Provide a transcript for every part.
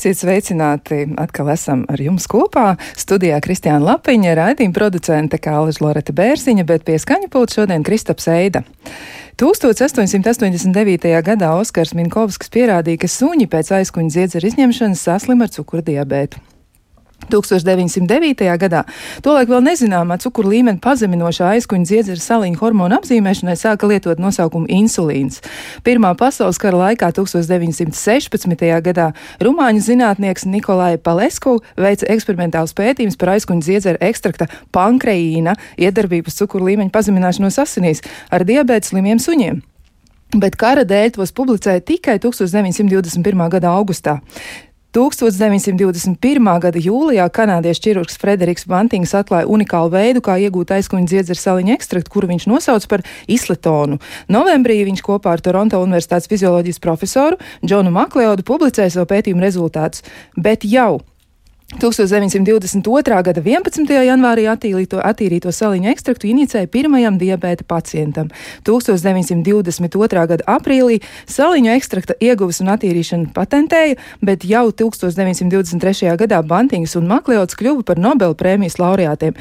Esiet sveicināti! Atkal esam ar jums kopā. Studijā Kristiāna Lapiņa, raidījuma producente Kālaža Loreta Bērziņa, bet pie skaņa pults šodien Kristaps Eida. 1889. gadā Oskars Minkovskis pierādīja, ka suņi pēc aizkuņa dziedzera izņemšanas saslim ar cukurdiabētu. 1909. gadā tolaik vēl nezināmā cukuru līmeni pazeminošā aizkuņa dziedzera saliņa hormonu apzīmēšanai sāka lietot nosaukumu insulīns. Pirmā pasaules kara laikā 1916. gadā rumāņu zinātnieks Nikolai Palesku veica eksperimentālus pētījumus par aizkuņa dziedzera ekstrakta pankreīna iedarbības cukuru līmeņa pazemināšanos asinīs ar diabēta slimiem suņiem. Bet kara dēļ tos publicēja tikai 1921. gada augustā. 1921. gada jūlijā kanādiešu ķirurgs Frederiks Bantings atklāja unikālu veidu, kā iegūt aizkuņa dziedzera saliņa ekstraktu, kuru viņš nosauc par isletonu. Novembrī viņš kopā ar Toronto Universitātes fizioloģijas profesoru Džonu Makleodu publicēja savu pētījumu rezultātus, bet jau 1922. gada 11. janvārī attīrīto, attīrīto saliņu ekstraktu inicēja pirmajam diabēta pacientam. 1922. gada aprīlī saliņu ekstrakta ieguves un attīrīšana patentēja, bet jau 1923. gadā Bantīns un Makleots kļuva par Nobel prēmijas laureātiem.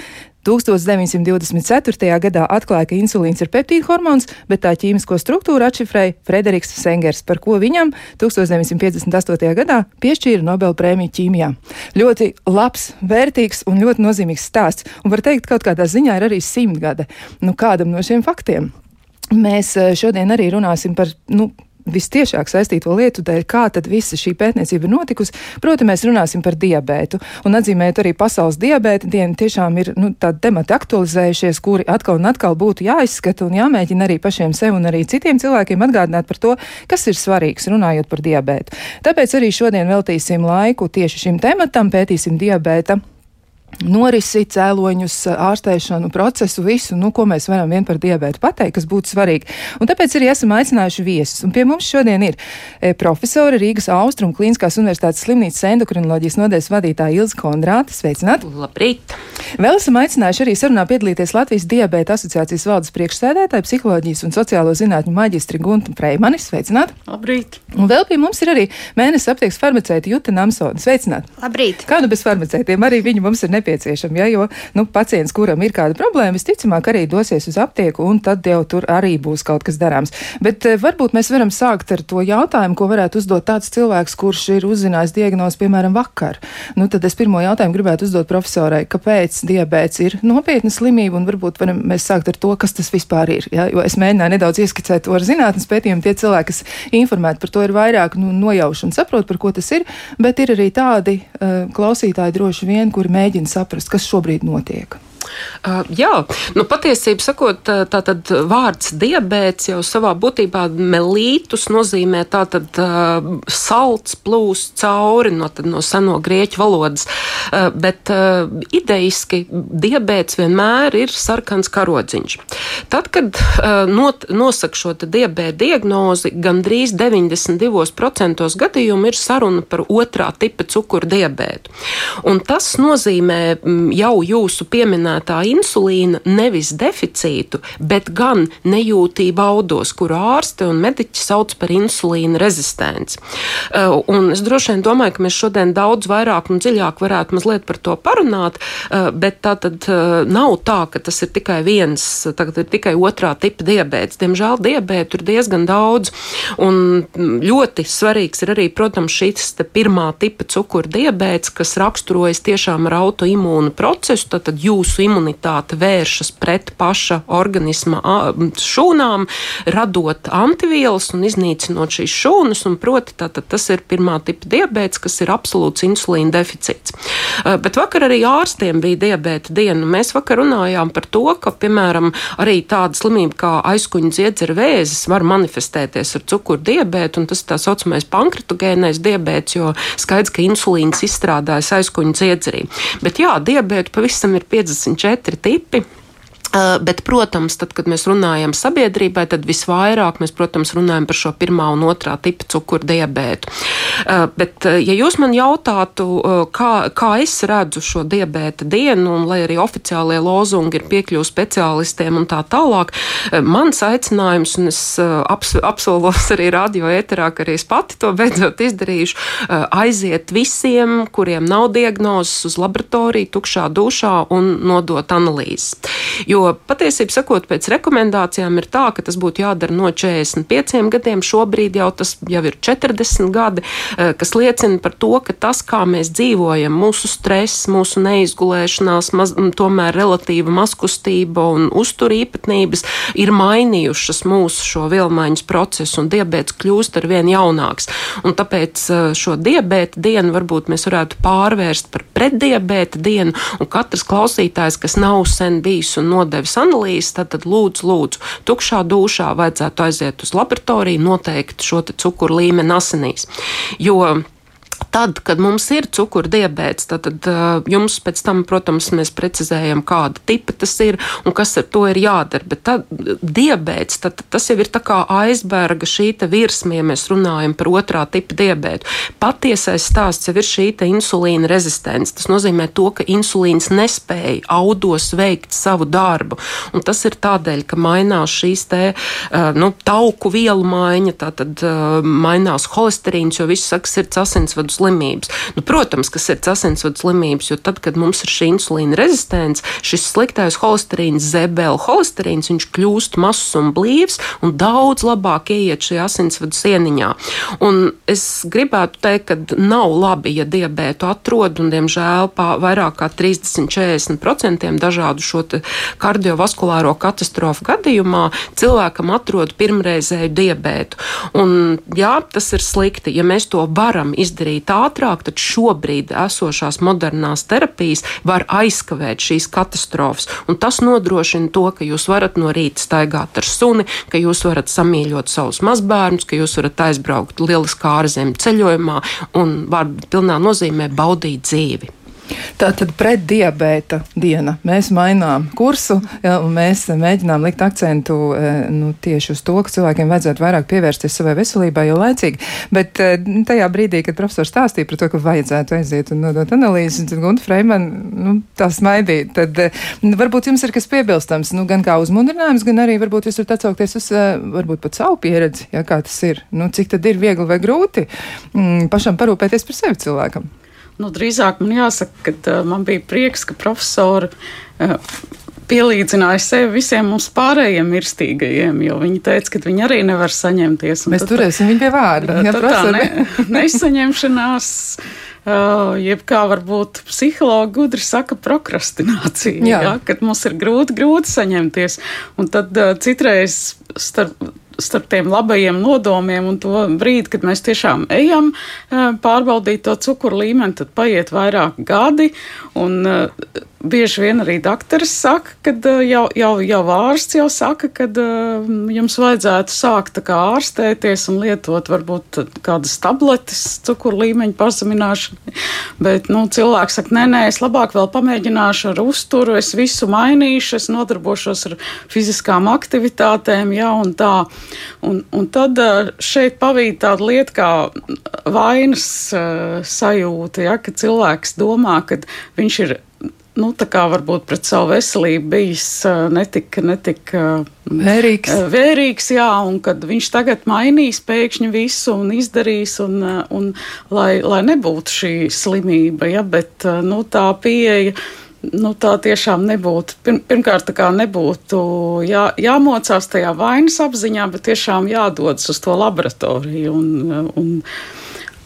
1924. gadā atklāja, ka insulīns ir peptīdu hormons, bet tā ķīmisko struktūru atšifrēja Frederiks Sengers, par ko viņam 1958. gadā piešķīra Nobel prēmiju ķīmijā. Ļoti labs, vērtīgs un ļoti nozīmīgs stāsts, un var teikt, kaut kādā ziņā ir arī simtgade nu, kādam no šiem faktiem. Mēs eh, šodien arī runāsim par nu, vistiešāk saistīto lietu dēļ, kā tad visa šī pētniecība ir notikusi. Protams, mēs runāsim par diabētu un atzīmēt arī pasaules diabēta dienu. Tiešām ir nu, tādi temati aktualizējušies, kuri atkal un atkal būtu jāizskata un jāmēģina arī pašiem sev un arī citiem cilvēkiem atgādināt par to, kas ir svarīgs runājot par diabētu. Tāpēc arī šodien veltīsim laiku tieši šim tematam, pētīsim diabēta norisi, cēloņus, ārstēšanu, procesu, visu, nu, ko mēs varam vien par diabētu pateikt, kas būtu svarīgi. Un tāpēc arī esam aicinājuši viesus. Un pie mums šodien ir e, profesori Rīgas Austrum Klīniskās Universitātes slimnīcas endokrinoloģijas nodeļas vadītāja Ilza Kondrāta. Sveicināt! Labrīt! Vēl esam aicinājuši arī sarunā piedalīties Latvijas diabēta asociācijas valdes priekšsēdētāja, psiholoģijas un sociālo zinātņu maģistri Gunta Preimani. Sveicināt! Labrīt! Un vēl pie mums ir arī mēnesis aptieks farmaceita Juta Namsona. Sveicināt! Labrīt! Kādu bez farmaceitiem arī viņi mums ir nepieciešami, ja, jo nu, pacients, kuram ir kāda problēma, visticamāk arī dosies uz aptieku, un tad jau tur arī būs kaut kas darāms. Bet eh, varbūt mēs varam sākt ar to jautājumu, ko varētu uzdot tāds cilvēks, kurš ir uzzinājis diagnozi, piemēram, vakar. Nu, tad es pirmo jautājumu gribētu uzdot profesorai, kāpēc diabēts ir nopietna slimība, un varbūt varam mēs sākt ar to, kas tas vispār ir. Ja? Jo es mēģināju nedaudz ieskicēt to ar zinātnes pētījumu. Tie cilvēki, kas informēti par to, ir vairāk nu, nojauši un saprot, par ko tas ir, bet ir arī tādi uh, klausītāji droši vien, kuri mēģina saprast, kas šobrīd notiek. Uh, jā, nu, patiesībā sakot, tā tad vārds diabēts jau savā būtībā melītus nozīmē tātad uh, salds plūst cauri no, no seno grieķu valodas, uh, bet uh, ideiski diabēts vienmēr ir sarkans karodziņš. Tad, kad uh, not, nosaka šo diabēta diagnozi, gandrīz 92% gadījumu ir saruna par otrā tipa cukuru diabētu. Un tas nozīmē jau jūsu pieminēto minētā insulīna nevis deficītu, bet gan nejūtību audos, kuru ārste un mediķi sauc par insulīna rezistenci. Uh, un es droši vien domāju, ka mēs šodien daudz vairāk un dziļāk varētu mazliet par to parunāt, uh, bet tā tad uh, nav tā, ka tas ir tikai viens, tagad ir tikai otrā tipa diabēts. Diemžēl diabētu ir diezgan daudz, un ļoti svarīgs ir arī, protams, šis pirmā tipa cukura diabēts, kas raksturojas tiešām ar autoimūnu procesu, tad jūsu imunitāte vēršas pret paša organisma šūnām, radot antivielas un iznīcinot šīs šūnas. Proti, tātad tas ir pirmā tipa diabetes, kas ir absolūts insulīna deficīts. Bet vakar arī ārstiem bija diabēta diena. Mēs vakar runājām par to, ka, piemēram, arī tāda slimība kā aizkuņa dziedzera vēzis var manifestēties ar cukuru diabētu, un tas tā saucamais pankratogēnais diabēts, jo skaidrs, ka insulīns izstrādājas aizkuņa dziedzerī. Bet jā, diabēta pavisam ir 50 četri tipi. Uh, bet, protams, tad, kad mēs runājam sabiedrībai, tad visvairāk mēs, protams, runājam par šo pirmā un otrā tipa cukuru diabētu. Uh, bet, uh, ja jūs man jautātu, kā, kā es redzu šo diabēta dienu, un lai arī oficiālie lozungi ir piekļuvi speciālistiem un tā tālāk, mans aicinājums, un es aps, apsolos arī radio ēterā, ka arī es pati to beidzot izdarīšu, aiziet visiem, kuriem nav diagnozes uz laboratoriju, tukšā dušā un nodot analīzes. Jo Jo patiesībā sakot, pēc rekomendācijām ir tā, ka tas būtu jādara no 45 gadiem. Šobrīd jau tas jau ir 40 gadi, eh, kas liecina par to, ka tas, kā mēs dzīvojam, mūsu stress, mūsu neizgulēšanās, maz, tomēr relatīva mazkustība un uztur īpatnības ir mainījušas mūsu šo vielmaiņas procesu, un diabetes kļūst ar vien jaunāks. Un tāpēc eh, šo diabēta dienu varbūt mēs varētu pārvērst par pretdiabēta dienu, un katrs klausītājs, kas nav sen bijis un nodrošinājis, nodevis analīzes, tad, tad lūdzu, lūdzu, tukšā dušā vajadzētu aiziet uz laboratoriju, noteikt šo cukuru līmeni asinīs. Jo Tad, kad mums ir cukurdibēts, tad, tad jums pēc tam, protams, mēs precizējam, kāda tipa tas ir un kas ar to ir jādara. Bet tad diabēts, tad, tas jau ir tā kā aizberga šī virsma, ja mēs runājam par otrā tipa diabētu. Patiesais stāsts jau ir šī insulīna rezistence. Tas nozīmē to, ka insulīns nespēja audos veikt savu darbu. Un tas ir tādēļ, ka mainās šīs te, nu, tauku vielu maiņa, tātad mainās holesterīns, jo viss saka, sirds asinsvadu asinsvadu slimības. Nu, protams, kas ir asinsvadu slimības, jo tad, kad mums ir šī insulīna rezistence, šis sliktais holesterīns, zebela holesterīns, viņš kļūst mazs un blīvs un daudz labāk ieiet šajā asinsvadu sieniņā. Un es gribētu teikt, ka nav labi, ja diabētu atrod, un diemžēl vairāk kā 30-40% dažādu šo kardiovaskulāro katastrofu gadījumā cilvēkam atrod pirmreizēju diabētu. Un, jā, tas ir slikti. Ja mēs to varam izdarīt izdarīt ātrāk, tad šobrīd esošās modernās terapijas var aizkavēt šīs katastrofas. Un tas nodrošina to, ka jūs varat no rīta staigāt ar suni, ka jūs varat samīļot savus mazbērnus, ka jūs varat aizbraukt lieliskā ārzemju ceļojumā un var pilnā nozīmē baudīt dzīvi. Tā tad pretdiabēta diena. Mēs mainām kursu ja, un mēs mēģinām likt akcentu e, nu, tieši uz to, ka cilvēkiem vajadzētu vairāk pievērsties savai veselībai jau laicīgi. Bet e, tajā brīdī, kad profesors stāstīja par to, ka vajadzētu aiziet un nodot analīzes, tad Gunta Freiman nu, tā smaidīja. Tad e, varbūt jums ir kas piebilstams, nu, gan kā uzmundrinājums, gan arī varbūt jūs varat atsaukties uz varbūt pat savu pieredzi, ja kā tas ir. Nu, cik tad ir viegli vai grūti mm, pašam parūpēties par sevi cilvēkam? Nu, drīzāk man jāsaka, ka uh, man bija prieks, ka profesori uh, pielīdzināja sevi visiem mums pārējiem mirstīgajiem, jo viņi teica, ka viņi arī nevar saņemties. Mēs turēsim viņu pie vārda. Jā, tā ne, nesaņemšanās. Uh, jeb kā varbūt psihologi gudri saka, prokrastinācija. Jā. Jā, kad mums ir grūti, grūti saņemties. Un tad uh, citreiz starp starp tiem labajiem nodomiem un to brīdi, kad mēs tiešām ejam eh, pārbaudīt to cukuru līmeni, tad paiet vairāk gadi. Un, uh, bieži vien arī doktoris saka, ka uh, jau, jau, jau ārsts jau saka, ka jums vajadzētu sākt ārstēties un lietot varbūt kādas tabletes cukuru līmeņa pazemināšanai. Bet nu, cilvēks saka, nē, nē, es labāk vēl pamēģināšu ar uzturu, es visu mainīšu, es nodarbošos ar fiziskām aktivitātēm, jā, un tā. Un, un tad šeit pavīd tāda lieta kā vainas sajūta, ja, ka cilvēks domā, ka viņš ir nu, tā kā varbūt pret savu veselību bijis netik, netik vērīgs. vērīgs, jā, un kad viņš tagad mainīs pēkšņi visu un izdarīs, un, un lai, lai nebūtu šī slimība, ja, bet nu, tā pieeja. Nu, tā tiešām nebūtu. Pirm, pirmkārt, tā nebūtu jā, jāmocās tajā vainas apziņā, bet tiešām jādodas uz to laboratoriju. Un, un,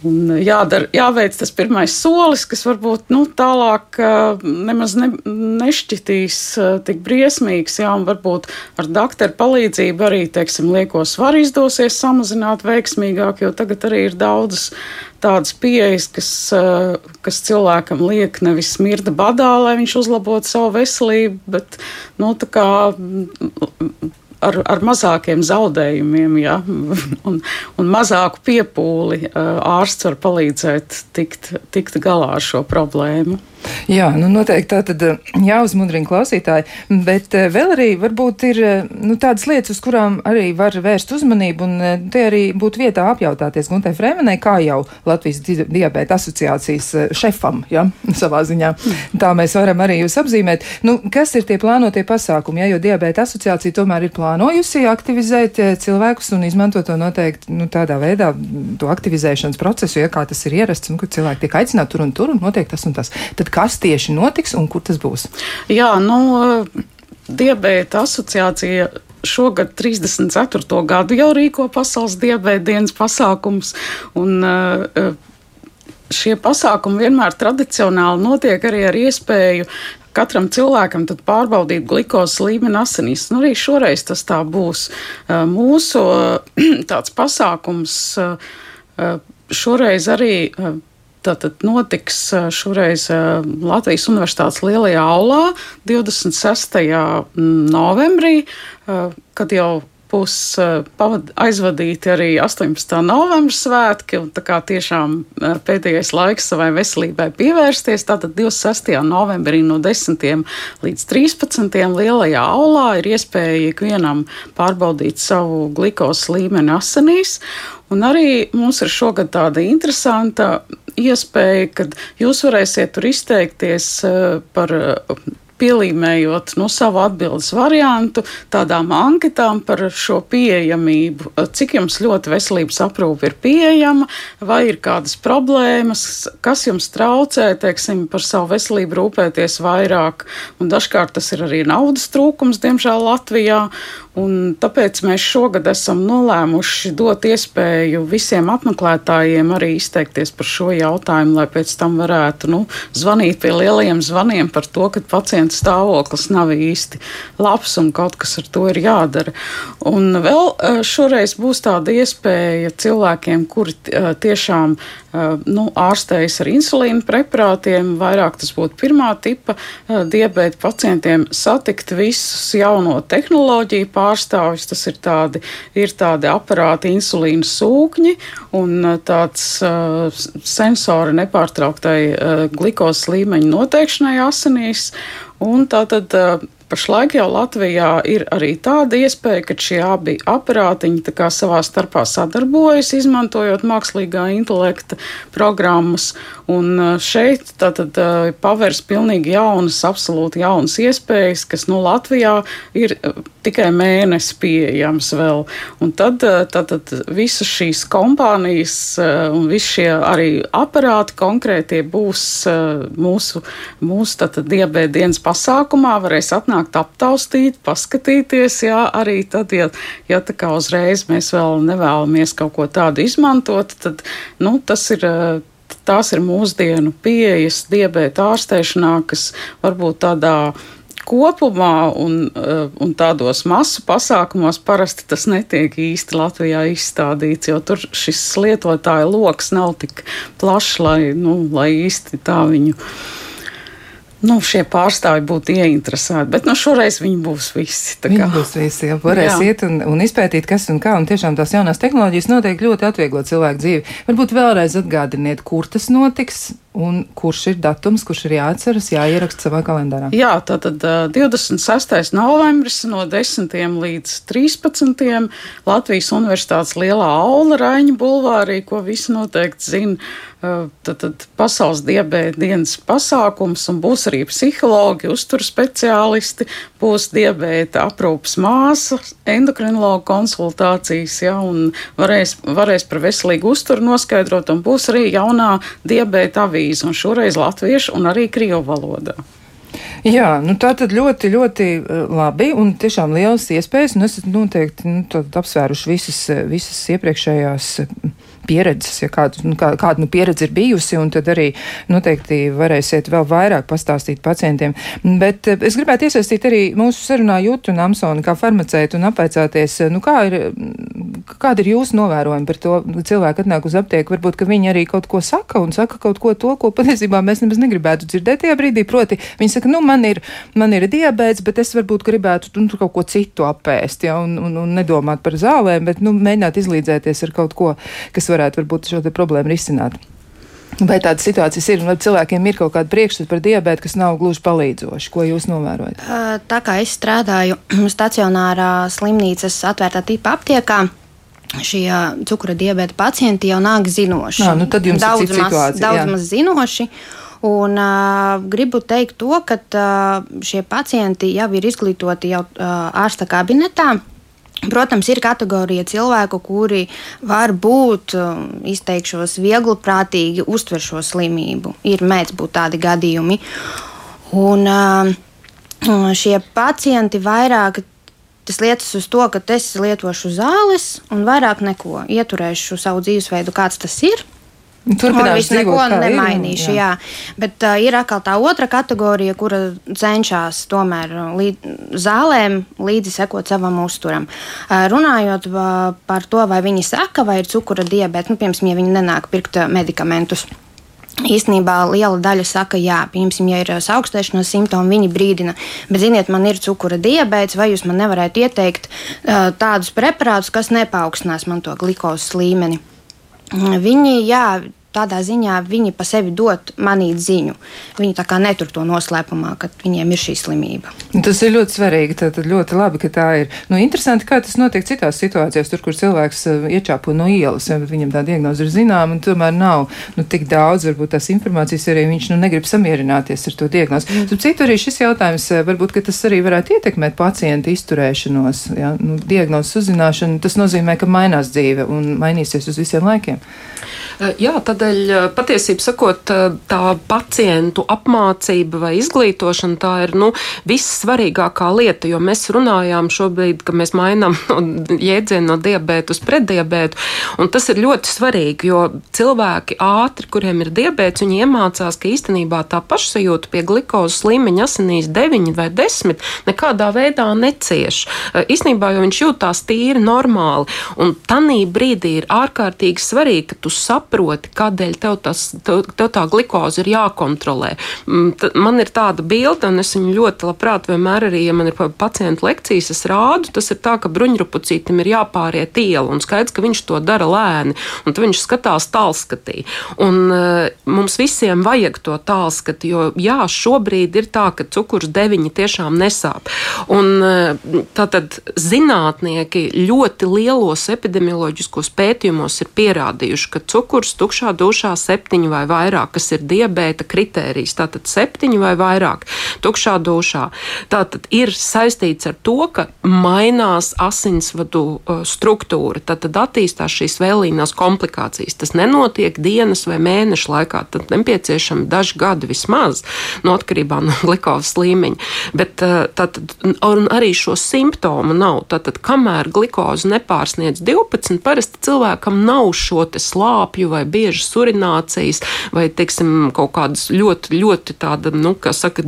Un jādara, jāveic tas pirmais solis, kas varbūt nu, tālāk nemaz ne, nešķitīs tik briesmīgs. Jā, un varbūt ar doktoru palīdzību arī teiksim, lieko svaru izdosies samazināt veiksmīgāk, jo tagad arī ir daudzas tādas pieejas, kas, kas cilvēkam liek nevis smirda badā, lai viņš uzlabotu savu veselību, bet nu, tā kā ar, ar mazākiem zaudējumiem ja, un, un mazāku piepūli ārsts var palīdzēt tikt, tikt galā ar šo problēmu. Jā, nu noteikti tā tad eh, jāuzmudrina klausītāji, bet eh, vēl arī varbūt ir eh, nu, tādas lietas, uz kurām arī var vērst uzmanību, un te arī būtu vietā apjautāties Guntai Fremenai, kā jau Latvijas diabēta asociācijas šefam, ja, savā ziņā. Tā mēs varam arī jūs apzīmēt. Nu, kas ir tie plānotie pasākumi, ja, jo diabēta asociācija tomēr ir plānojusi aktivizēt cilvēkus un izmantot to noteikti nu, tādā veidā, to aktivizēšanas procesu, ja kā tas ir ierasts, un kur cilvēki tiek aicināti tur un tur un notiek tas un tas. Tad kas tieši notiks un kur tas būs? Jā, nu, diabēta asociācija šogad 34. gadu jau rīko pasaules diabēta dienas pasākums. Un, Šie pasākumi vienmēr tradicionāli notiek arī ar iespēju katram cilvēkam pārbaudīt glukozes līmeni asinīs. Nu, arī šoreiz tas tā būs. Mūsu tāds pasākums šoreiz arī Tātad notiks šoreiz Latvijas Universitātes lielajā aulā 26. novembrī, kad jau būs aizvadīti arī 18. novembra svētki, un tā kā tiešām pēdējais laiks savai veselībai pievērsties, tātad 26. novembrī no 10. līdz 13. lielajā aulā ir iespēja ikvienam pārbaudīt savu glukozes līmeni asinīs, un arī mums ir šogad tāda interesanta iespēja, kad jūs varēsiet tur izteikties eh, par eh, pielīmējot no savu atbildes variantu tādām anketām par šo pieejamību, cik jums ļoti veselības aprūpe ir pieejama, vai ir kādas problēmas, kas jums traucē, teiksim, par savu veselību rūpēties vairāk, un dažkārt tas ir arī naudas trūkums, diemžēl Latvijā, Un tāpēc mēs šogad esam nolēmuši dot iespēju visiem apmeklētājiem arī izteikties par šo jautājumu, lai pēc tam varētu nu, zvanīt pie lielajiem zvaniem par to, ka pacienta stāvoklis nav īsti labs un kaut kas ar to ir jādara. Un vēl eh, šoreiz būs tāda iespēja cilvēkiem, kuri eh, tiešām eh, nu, ārstējas ar insulīnu preparātiem, vairāk tas būtu pirmā tipa diabēta pacientiem, satikt visus jauno tehnoloģiju pārstāvjus. Tas ir tādi, ir tādi aparāti, insulīna sūkņi un uh, tāds uh, sensori nepārtrauktai uh, glukozes līmeņa noteikšanai asinīs. Un tātad uh, Pašlaik jau Latvijā ir arī tāda iespēja, ka šie abi aparātiņi savā starpā sadarbojas, izmantojot mākslīgā intelekta programmas. Un šeit tātad pavērs pilnīgi jaunas, absolūti jaunas iespējas, kas nu Latvijā ir tikai mēnesi pieejams vēl. Un tad tātad visas šīs kompānijas un visi šie arī aparāti konkrētie būs mūsu, mūsu tātad diabēta dienas pasākumā, varēs atnākt, aptaustīt, paskatīties. Jā, arī tad, ja, ja tā kā uzreiz mēs vēl nevēlamies kaut ko tādu izmantot, tad nu, tas ir. Tās ir mūsdienu pieejas diabēta ārstēšanā, kas varbūt tādā kopumā un, un tādos masu pasākumos parasti tas netiek īsti Latvijā izstādīts, jo tur šis lietotāju lokus nav tik plašs, lai, nu, lai īsti tā viņu nu, šie pārstāvji būtu ieinteresēti. Bet nu, šoreiz viņi būs visi. Viņi būs visi, jau varēs jā. iet un, un izpētīt, kas un kā. Un tiešām tās jaunās tehnoloģijas noteikti ļoti atvieglo cilvēku dzīvi. Varbūt vēlreiz atgādiniet, kur tas notiks. Un kurš ir datums, kurš ir jāatceras, jāieraksta savā kalendārā? Jā, tātad uh, 26. novembris no 10. līdz 13. Latvijas Universitātes lielā aula Raņa bulvārī, ko visi noteikti zina. Uh, tad, tad pasaules diabēta dienas pasākums un būs arī psihologi, uzturu speciālisti, būs diabēta aprūpas māsa, endokrinologa konsultācijas, ja, un varēs, varēs par veselīgu uzturu noskaidrot, un būs arī jaunā diabēta avīze avīze, un šoreiz latviešu un arī krievu valodā. Jā, nu tā tad ļoti, ļoti eh, labi un tiešām liels iespējas, un esat noteikti nu, apsvēruši visas, visas iepriekšējās pieredzes, ja kāda, nu, kā, kāda nu, pieredze ir bijusi, un tad arī noteikti varēsiet vēl vairāk pastāstīt pacientiem. Bet eh, es gribētu iesaistīt arī mūsu sarunā Jūtu un Amsoni kā farmacētu un apvaicāties, nu, kā ir, kāda ir jūsu novērojuma par to, cilvēku atnāk uz aptieku, varbūt, ka viņi arī kaut ko saka un saka kaut ko to, ko patiesībā mēs nemaz negribētu dzirdēt tajā brīdī. Proti, viņi saka, nu, man ir, man ir diabēts, bet es varbūt gribētu nu, kaut ko citu apēst, ja, un, un, un nedomāt par zālēm, bet, nu, mēģināt izlīdzēties ar kaut ko, kas varētu varbūt šo problēmu risināt. Vai tādas situācijas ir, vai cilvēkiem ir kaut kāda priekšstata par diabētu, kas nav gluži palīdzoši? Ko jūs novērojat? Tā kā es strādāju stacionārā slimnīcas atvērtā tipa aptiekā, šie cukura diabēta pacienti jau nāk zinoši. Nā, nu tad jums daudz, maz, situācija, daudz jā. maz zinoši. Un, uh, gribu teikt to, ka uh, šie pacienti jau ir izglītoti jau uh, ārsta kabinetā. Protams, ir kategorija cilvēku, kuri var būt, izteikšos, viegli prātīgi uztver šo slimību. Ir mēdz būt tādi gadījumi. Un šie pacienti vairāk Tas liecas uz to, ka es lietošu zāles un vairāk neko. Ieturēšu savu dzīvesveidu, kāds tas ir. Turpināšu neko nemainīšu. Ir, jā. Jā. Bet uh, ir atkal tā otra kategorija, kura cenšas tomēr līd, zālēm līdzi sekot savam uzturam. Uh, runājot uh, par to, vai viņi saka, vai ir cukura diabetes, nu, piemēram, ja viņi nenāk pirkt medikamentus. Īstenībā liela daļa saka, jā, piemēram, ja ir augstēšanās simptomi, viņi brīdina, bet, ziniet, man ir cukura diabetes, vai jūs man nevarētu ieteikt uh, tādus preparātus, kas nepaukstinās man to glukozes līmeni. Viņi, jā, tādā ziņā viņi pa sevi dod manīt ziņu. Viņi tā kā netur to noslēpumā, ka viņiem ir šī slimība. Tas ir ļoti svarīgi. Tad ļoti labi, ka tā ir. Nu, interesanti, kā tas notiek citās situācijās, tur, kur cilvēks uh, iečāpo no ielas, ja viņam tā diagnoze ir zināma, un tomēr nav nu, tik daudz, varbūt tās informācijas arī viņš nu, negrib samierināties ar to diagnozi. Mm. Citu arī šis jautājums, uh, varbūt, ka tas arī varētu ietekmēt pacienta izturēšanos, ja? nu, diagnozes uzzināšanu. Tas nozīmē, ka mainās dzīve un mainīsies uz visiem laikiem. Eh, jā, tādēļ patiesībā sakot, tā pacientu apmācība vai izglītošana tā ir nu, vissvarīgākā lieta, jo mēs runājām šobrīd, ka mēs mainām no jēdzienu no diabēta uz preddiabētu, tas ir ļoti svarīgi, jo cilvēki ātri, kuriem ir diabēts, viņi iemācās, ka īstenībā tā pašsajūta pie glikozes līmeņa asinīs 9 vai 10 nekādā veidā necieš. Īstenībā jau viņš jūtās tīri normāli, un tanī brīdī ir ārkārtīgi svarīgi, ka tu saproti, saproti, kādēļ tev, tas, tev, tev tā glikoze ir jākontrolē. Mm, man ir tāda bilde, un es viņu ļoti labprāt vienmēr arī, ja man ir pacientu lekcijas, es rādu, tas ir tā, ka bruņurupucītam ir jāpāriet iela, un skaidrs, ka viņš to dara lēni, un viņš skatās tālskatī. Un uh, mums visiem vajag to tālskati, jo jā, šobrīd ir tā, ka cukurs deviņi tiešām nesāp. Un uh, tātad zinātnieki ļoti lielos epidemioloģiskos pētījumos ir pierādījuši, ka cukurs tukšā dušā septiņi vai vairāk, kas ir diabēta kritērijs. Tātad septiņi vai vairāk tukšā dušā. Tātad ir saistīts ar to, ka mainās asinsvadu uh, struktūra. Tātad attīstās šīs vēlīnās komplikācijas. Tas nenotiek dienas vai mēnešu laikā. Tad nepieciešami daži gadi vismaz, no atkarībā no glukozes līmeņa. Bet uh, tātad arī šo simptomu nav. Tātad, kamēr glukoze nepārsniedz 12, parasti cilvēkam nav šo slāpju vai biežas urinācijas vai, teiksim, kaut kādas ļoti, ļoti tāda, nu, kā saka,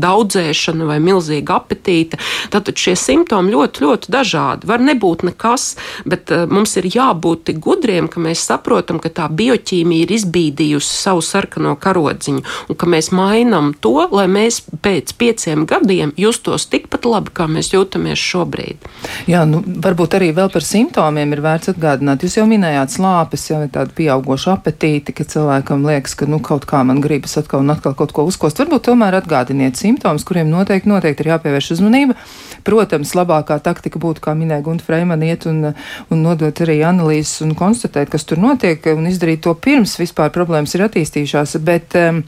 daudzēšana vai milzīga apetīte. Tātad šie simptomi ļoti, ļoti dažādi. Var nebūt nekas, bet uh, mums ir jābūt tik gudriem, ka mēs saprotam, ka tā bioķīmija ir izbīdījusi savu sarkano karodziņu un ka mēs mainām to, lai mēs pēc pieciem gadiem justos tikpat labi, kā mēs jūtamies šobrīd. Jā, nu, varbūt arī vēl par simptomiem ir vērts atgādināt. Jūs jau minējāt slāpes, jau ir tāda pieaugoša apetīti, ka cilvēkam liekas, ka nu, kaut kā man gribas atkal un atkal kaut ko uzkost. Varbūt tomēr atgādiniet simptomus, kuriem noteikti, noteikti ir jāpievērš uzmanība. Protams, labākā taktika būtu, kā minēja Gunta Freimana, iet un, un nodot arī analīzes un konstatēt, kas tur notiek un izdarīt to pirms vispār problēmas ir attīstījušās. Bet, um,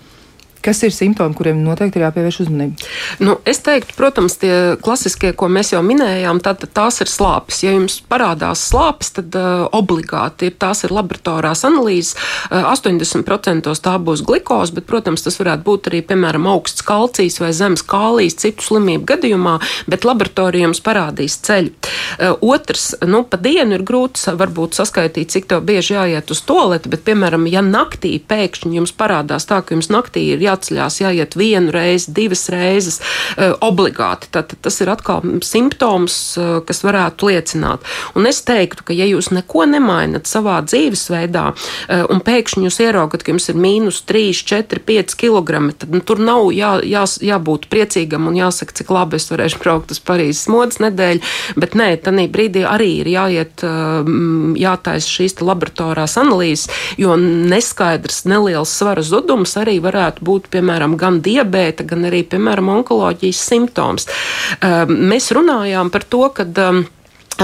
Kas ir simptomi, kuriem noteikti ir jāpievērš uzmanība? Nu, es teiktu, protams, tie klasiskie, ko mēs jau minējām, tad, tās ir slāpes. Ja jums parādās slāpes, tad uh, obligāti ir tās ir laboratorās analīzes. Uh, 80% tā būs glikoze, bet, protams, tas varētu būt arī, piemēram, augsts kalcijs vai zemes kālijas citu slimību gadījumā, bet laboratorija jums parādīs ceļu. Uh, otrs, nu, pa dienu ir grūti varbūt saskaitīt, cik tev bieži jāiet uz toleti, bet, piemēram, ja naktī pēkšņi jums parādās tā, ka jums naktī ir jāceļās, jāiet vienu reizi, divas reizes uh, obligāti. Tad, tas ir atkal simptoms, uh, kas varētu liecināt. Un es teiktu, ka ja jūs neko nemainat savā dzīvesveidā uh, un pēkšņi jūs ieraugat, ka jums ir mīnus 3, 4, 5 kg, tad nu, tur nav jā, jā, jābūt priecīgam un jāsaka, cik labi es varēšu braukt uz Parīzes modes nedēļu, bet nē, tanī brīdī arī ir jāiet, jātaisa šīs laboratorās analīzes, jo neskaidrs neliels svara zudums arī varētu būt, piemēram, gan diabēta, gan arī, piemēram, onkoloģijas simptoms. Mēs runājām par to, ka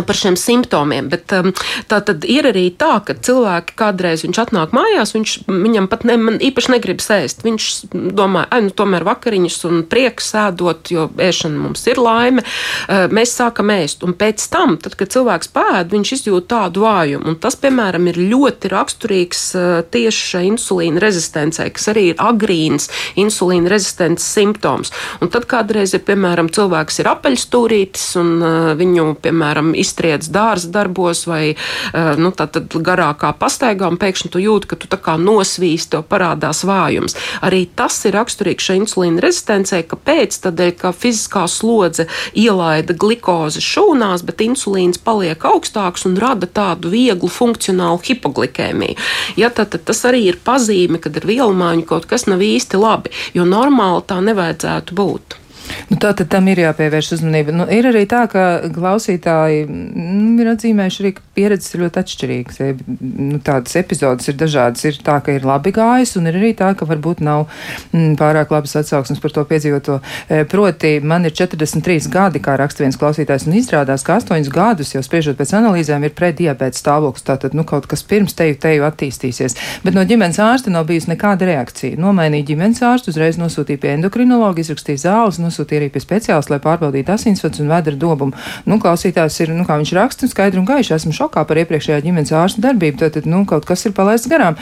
par šiem simptomiem. Bet um, tā tad ir arī tā, ka cilvēki kādreiz viņš atnāk mājās, viņš, viņam pat ne, īpaši negrib sēst. Viņš domā, ai, nu tomēr vakariņas un prieks sēdot, jo ēšana mums ir laime. Uh, mēs sākam ēst, un pēc tam, tad, kad cilvēks pēd, viņš izjūt tādu vājumu. Un tas, piemēram, ir ļoti raksturīgs uh, tieši insulīna rezistencei, kas arī ir agrīns insulīna rezistences simptoms. Un tad kādreiz ir, piemēram, cilvēks ir apaļstūrītis un uh, viņu, piemēram, iztriec dārza darbos vai eh, nu, garākā pastaigā, un pēkšņi tu jūti, ka tu tā kā nosvīst, tev parādās vājums. Arī tas ir raksturīgs šai insulīna rezistencei, kāpēc? Tādēļ, ka fiziskā slodze ielaida glikozi šūnās, bet insulīns paliek augstāks un rada tādu vieglu funkcionālu hipoglikēmiju. Ja, tad, tad tas arī ir pazīme, kad ar vielmaiņu kaut kas nav īsti labi, jo normāli tā nevajadzētu būt. Nu, tā tad tam ir jāpievērš uzmanība. Nu, ir arī tā, ka klausītāji mm, ir atzīmējuši arī, ka pieredzes ir ļoti atšķirīgas. Ja, nu, tādas epizodes ir dažādas. Ir tā, ka ir labi gājis, un ir arī tā, ka varbūt nav mm, pārāk labas atsauksmes par to piedzīvoto. E, proti, man ir 43 gadi, kā raksta viens klausītājs, un izrādās, ka 8 gadus jau spriežot pēc analīzēm ir prediabēta stāvoklis. Tātad, nu, kaut kas pirms teju teju attīstīsies. Bet no ģimenes ārsta nav bijusi nekāda reakcija. Nomainīja ģimenes ārstu, uzreiz nosūtīja pie endokrinologa, izrakstīja zāles, nosūtīja arī pie speciālista, lai pārbaudītu asinsvads un vēdra dobumu. Nu, klausītājs ir, nu, kā viņš raksta, skaidri un gaiši esmu šokā par iepriekšējā ģimenes ārsta darbību, tad, nu, kaut kas ir palaists garām.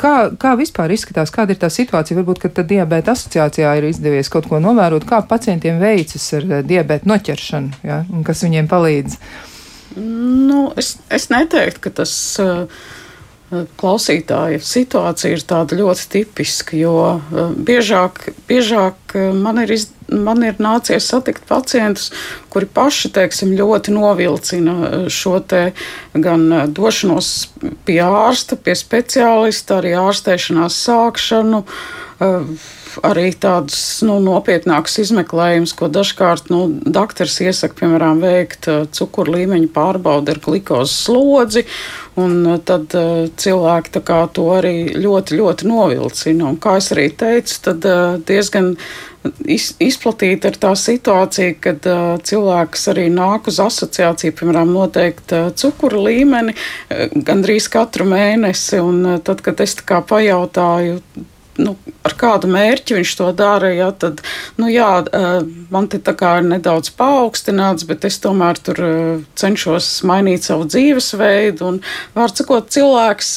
Kā, kā vispār izskatās, kāda ir tā situācija? Varbūt, ka tad diabēta asociācijā ir izdevies kaut ko novērot, kā pacientiem veicas ar e, diabēta noķeršanu, ja, un kas viņiem palīdz. Nu, es, es neteiktu, ka tas uh, klausītāja situācija ir tāda ļoti tipiska, jo uh, biežāk, biežāk man ir izdevies man ir nācies satikt pacientus, kuri paši teiksim, ļoti novilcina eh, šo gan došanos pie ārsta, pie speciālista, arī ārstēšanās sākšanu. Arī tādus nu, nopietnākus izmeklējumus, ko dažkārt nu, doktors iesaka, piemēram, veikt uh, cukuru līmeņa pārbaudi ar glukozes slodzi. Un uh, tad uh, cilvēki to arī ļoti, ļoti novilcina. Un, kā jau teicu, tad uh, diezgan iz, izplatīta ir tā situācija, kad uh, cilvēks arī nāk uz asociāciju, piemēram, noteikt uh, cukuru līmeni gandrīz katru mēnesi. Un, tad, kad es tā kā pajautāju, nu, ar kādu mērķi viņš to dara, ja, tad, nu, jā, man te tā kā ir nedaudz paaugstināts, bet es tomēr tur cenšos mainīt savu dzīvesveidu. Un, var sakot, cilvēks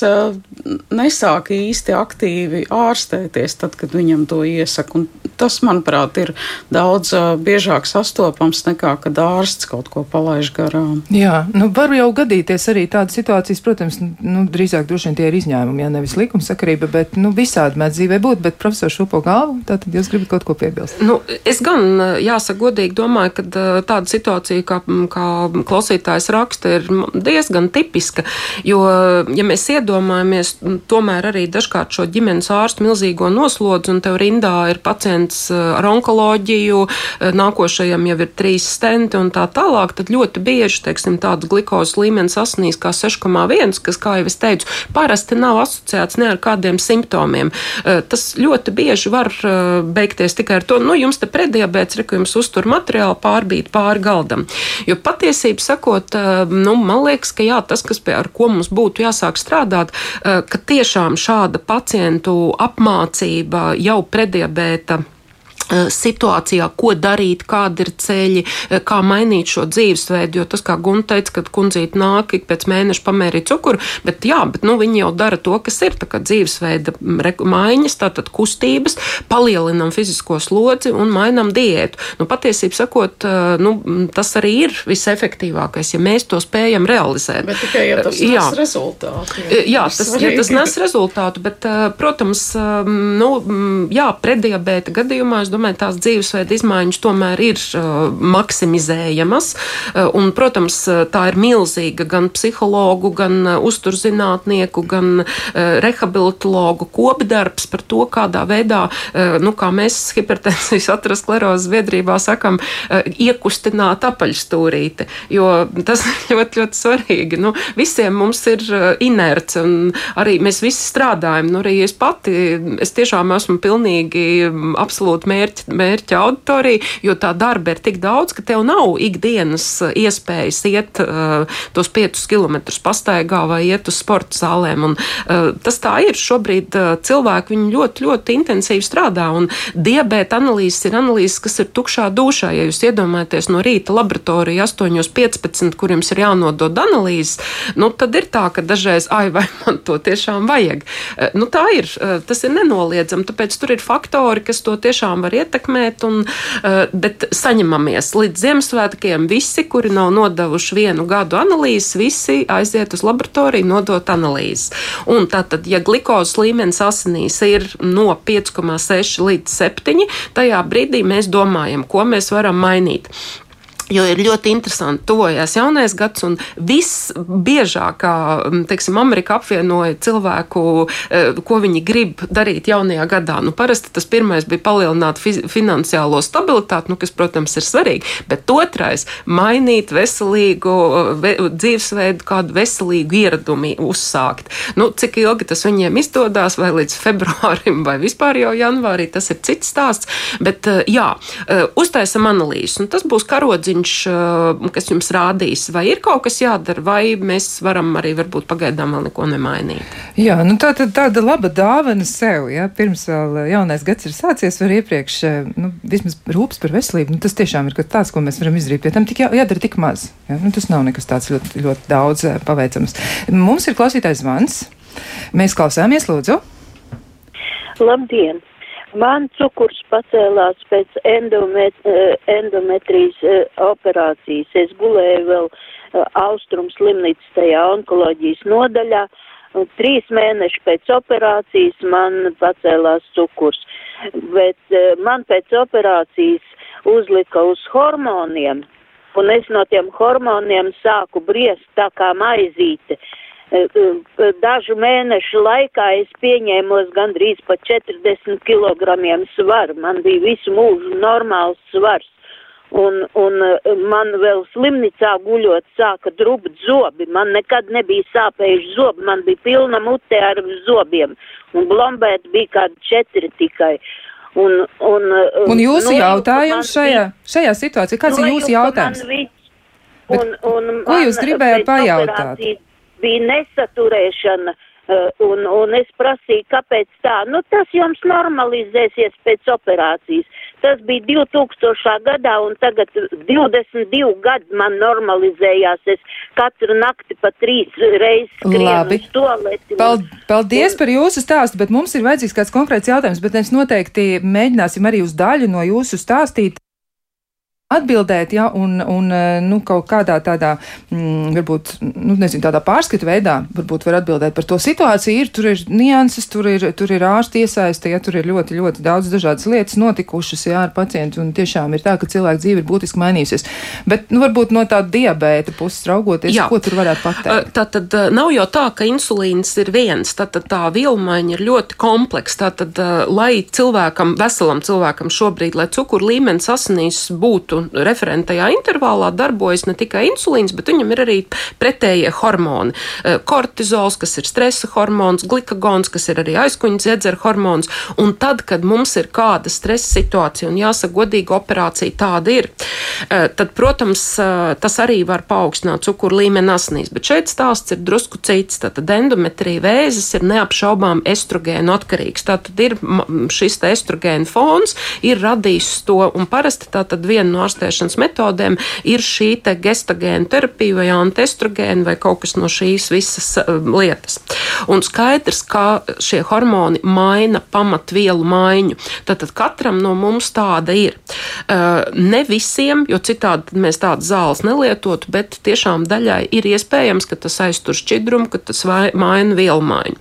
nesāk īsti aktīvi ārstēties tad, kad viņam to iesaka. Un tas, manuprāt, ir daudz biežāk sastopams nekā, kad ārsts kaut ko palaiž garām. Jā, nu, var jau gadīties arī tādas situācijas, protams, nu, drīzāk droši vien tie ir izņēmumi, ja nevis likumsakarība, bet, nu, visādi mēdz dzīvē būt, bet profesors šūpo galvu, tātad jūs gribat kaut ko piebilst? Nu, es gan, jāsaka, godīgi domāju, ka tāda situācija, kā, kā klausītājs raksta, ir diezgan tipiska, jo, ja mēs iedomājamies, tomēr arī dažkārt šo ģimenes ārstu milzīgo noslodzi, un tev rindā ir pacients ar onkoloģiju, nākošajam jau ir trīs stenti un tā tālāk, tad ļoti bieži, teiksim, tāds glikozes līmenis asinīs kā 6,1, kas, kā jau es teicu, parasti nav asociēts ne ar kādiem simptomiem tas ļoti bieži var eh, beigties tikai ar to, nu, jums te prediabēts, reku jums uztur materiāli pārbīt pāri galdam. Jo patiesību sakot, eh, nu, man liekas, ka jā, tas, kas pie ar ko mums būtu jāsāk strādāt, eh, ka tiešām šāda pacientu apmācība jau prediabēta situācijā, ko darīt, kādi ir ceļi, eh, kā mainīt šo dzīvesveidu. Jo tas, kā Gunte teica, kad kundzīte nāk ik pēc mēneša pamērīt cukuru, bet jā, bet nu, viņi jau dara to, kas ir dzīvesveida maiņas, tātad kustības, palielinam fizisko slodzi un mainam diētu. Nu, patiesībā sakot, eh, nu, tas arī ir visefektīvākais, ja mēs to spējam realizēt. Bet tikai, ja tas jā. nes rezultātu. Jā, jā tas, ja tas nes rezultātu, bet, protams, nu, jā, prediabēta gadījumā, es domāju, domāju, tās dzīvesveida izmaiņas tomēr ir uh, maksimizējamas. Uh, un, protams, tā ir milzīga gan psihologu, gan uh, uzturzinātnieku, gan uh, rehabilitologu kopdarbs par to, kādā veidā, uh, nu, kā mēs hipertensijas atrasklerozes biedrībā sakam, uh, iekustināt apaļstūrīti, jo tas ir ļoti, ļoti svarīgi. Nu, visiem mums ir uh, inerts, un arī mēs visi strādājam. Nu, arī es pati, es tiešām esmu pilnīgi absolūti mērķa, mērķa auditorija, jo tā darba ir tik daudz, ka tev nav ikdienas uh, iespējas iet uh, tos piecus kilometrus pastaigā vai iet uz sporta zālēm. Un, uh, tas tā ir. Šobrīd uh, cilvēki ļoti, ļoti intensīvi strādā, un diabēta analīzes ir analīzes, kas ir tukšā dušā. Ja jūs iedomājaties no rīta laboratorija 8.15, kur jums ir jānodod analīzes, nu, tad ir tā, ka dažreiz, ai, vai man to tiešām vajag. Eh, nu, tā ir, eh, tas ir nenoliedzami, tāpēc tur ir faktori, kas to tiešām var ietekmēt, un, eh, bet saņemamies līdz Ziemassvētkiem visi, kuri nav nodevuši vienu gadu analīzes, visi aiziet uz laboratoriju nodot analīzes. Un tātad, ja glukozes līmenis asinīs ir no 5,6 līdz 7, tajā brīdī mēs domājam, ko mēs varam mainīt. Jo ir ļoti interesanti, tuvojas jaunais gads, un visbiežāk, teiksim, Amerika apvienoja cilvēku, eh, ko viņi grib darīt jaunajā gadā. Nu, parasti tas pirmais bija palielināt finansiālo stabilitāti, nu, kas, protams, ir svarīgi, bet otrais - mainīt veselīgu ve, dzīvesveidu, kādu veselīgu ieradumi uzsākt. Nu, cik ilgi tas viņiem izdodas, vai līdz februārim, vai vispār jau janvārī, tas ir cits stāsts. Bet, eh, jā, eh, uztaisam analīzes, un tas būs karodziņš viņš, uh, kas jums rādīs, vai ir kaut kas jādara, vai mēs varam arī varbūt pagaidām vēl neko nemainīt. Jā, nu tā tad tāda laba dāvana sev, ja pirms vēl jaunais gads ir sācies, var iepriekš, uh, nu, vismaz rūpes par veselību, nu, tas tiešām ir kaut tāds, ko mēs varam izdarīt, pie tam tik jā, jādara tik maz. Ja? Nu, tas nav nekas tāds ļoti, ļoti daudz paveicams. Mums ir klausītājs zvans. Mēs klausāmies, lūdzu. Labdien! Man cukurs pacēlās pēc endomet, eh, endometrijas eh, operācijas. Es gulēju vēl eh, Austrum slimnīcas tajā onkoloģijas nodaļā. Trīs mēneši pēc operācijas man pacēlās cukurs. Bet man pēc operācijas uzlika uz hormoniem. Un es no tiem hormoniem sāku briest tā kā maizīte. Uh, dažu mēnešu laikā es pieņēmos gandrīz pa 40 kg svaru. Man bija visu mūžu normāls svars. Un, un eh, man vēl slimnīcā guļot sāka drubt zobi. Man nekad nebija sāpējuši zobi, man bija pilna mute ar zobiem. Un blombēt bija kādi četri tikai. Un, un, un jūsu nu, jautājums šajā, šajā situācijā, kāds nu, ir jūsu jautājums? Un, un ko jūs gribējāt pajautāt? Operācijas, bija nesaturēšana. Uh, un, un es prasīju, kāpēc tā. Nu, tas jums normalizēsies pēc operācijas. Tas bija 2000. gadā, un tagad 22 gadi man normalizējās. Es katru nakti pa trīs reizes skrienu uz toleti. Pal paldies un, par jūsu stāstu, bet mums ir vajadzīgs kāds konkrēts jautājums, bet mēs noteikti mēģināsim arī uz daļu no jūsu stāstīt atbildēt, ja, un, un eh, nu, kaut kādā tādā, mm, varbūt, nu, nezinu, tādā pārskatu veidā, varbūt var atbildēt par to situāciju. Ir, tur ir nianses, tur ir, tur ir ārsti iesaisti, ja tur ir ļoti, ļoti daudz dažādas lietas notikušas, jā, ar pacientu, un tiešām ir tā, ka cilvēka dzīve ir būtiski mainījusies. Bet, nu, varbūt no tā diabēta puses raugoties, jā. ko tur varētu pateikt? Tā tad nav jau tā, ka insulīns ir viens, tā tad tā vilmaiņa ir ļoti kompleksa. Tā tad, lai cilvēkam, veselam cilvēkam šobrīd, lai cukuru līmenis asinīs būtu referentajā intervālā darbojas ne tikai insulīns, bet viņam ir arī pretējie hormoni. Eh, kortizols, kas ir stresa hormons, glikagons, kas ir arī aizkuņa dziedzera hormons. Un tad, kad mums ir kāda stresa situācija, un jāsaka, godīga operācija tāda ir, eh, tad, protams, eh, tas arī var paaugstināt cukuru līmeni asinīs. Bet šeit stāsts ir drusku cits. Tātad endometrija vēzis ir neapšaubām estrogēnu atkarīgs. Tātad ir šis estrogēnu fons, ir radījis to, un parasti tā tad viena no ārstēšanas metodēm ir šī te gestagēna terapija vai antestrogēna vai kaut kas no šīs visas uh, lietas. Un skaidrs, ka šie hormoni maina pamatvielu maiņu. Tātad katram no mums tāda ir. Uh, ne visiem, jo citādi mēs tādas zāles nelietotu, bet tiešām daļai ir iespējams, ka tas aiztur šķidrumu, ka tas maina vielu maiņu.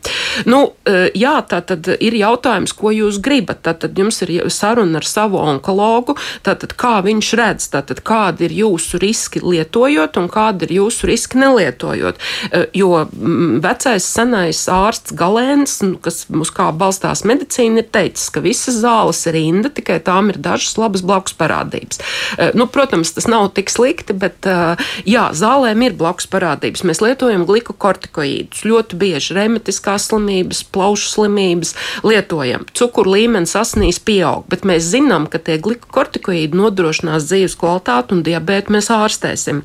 Nu, uh, jā, tā tad ir jautājums, ko jūs gribat. Tātad jums ir saruna ar savu onkologu, tātad kā viņš redz, tātad kādi ir jūsu riski lietojot un kādi ir jūsu riski nelietojot. Uh, jo mm, vecais senais ārsts Galēns, nu, kas mums kā balstās medicīna, ir teicis, ka visas zāles ir rinda, tikai tām ir dažas labas blakus parādības. Uh, nu, protams, tas nav tik slikti, bet uh, jā, zālēm ir blakus parādības. Mēs lietojam glikokortikoīdus ļoti bieži, remetiskās slimības, plaušu slimības lietojam. Cukuru līmenis asnīs pieaug, bet mēs zinām, ka tie glikokortikoīdi nodrošinās dzīves kvalitāti un diabētu mēs ārstēsim.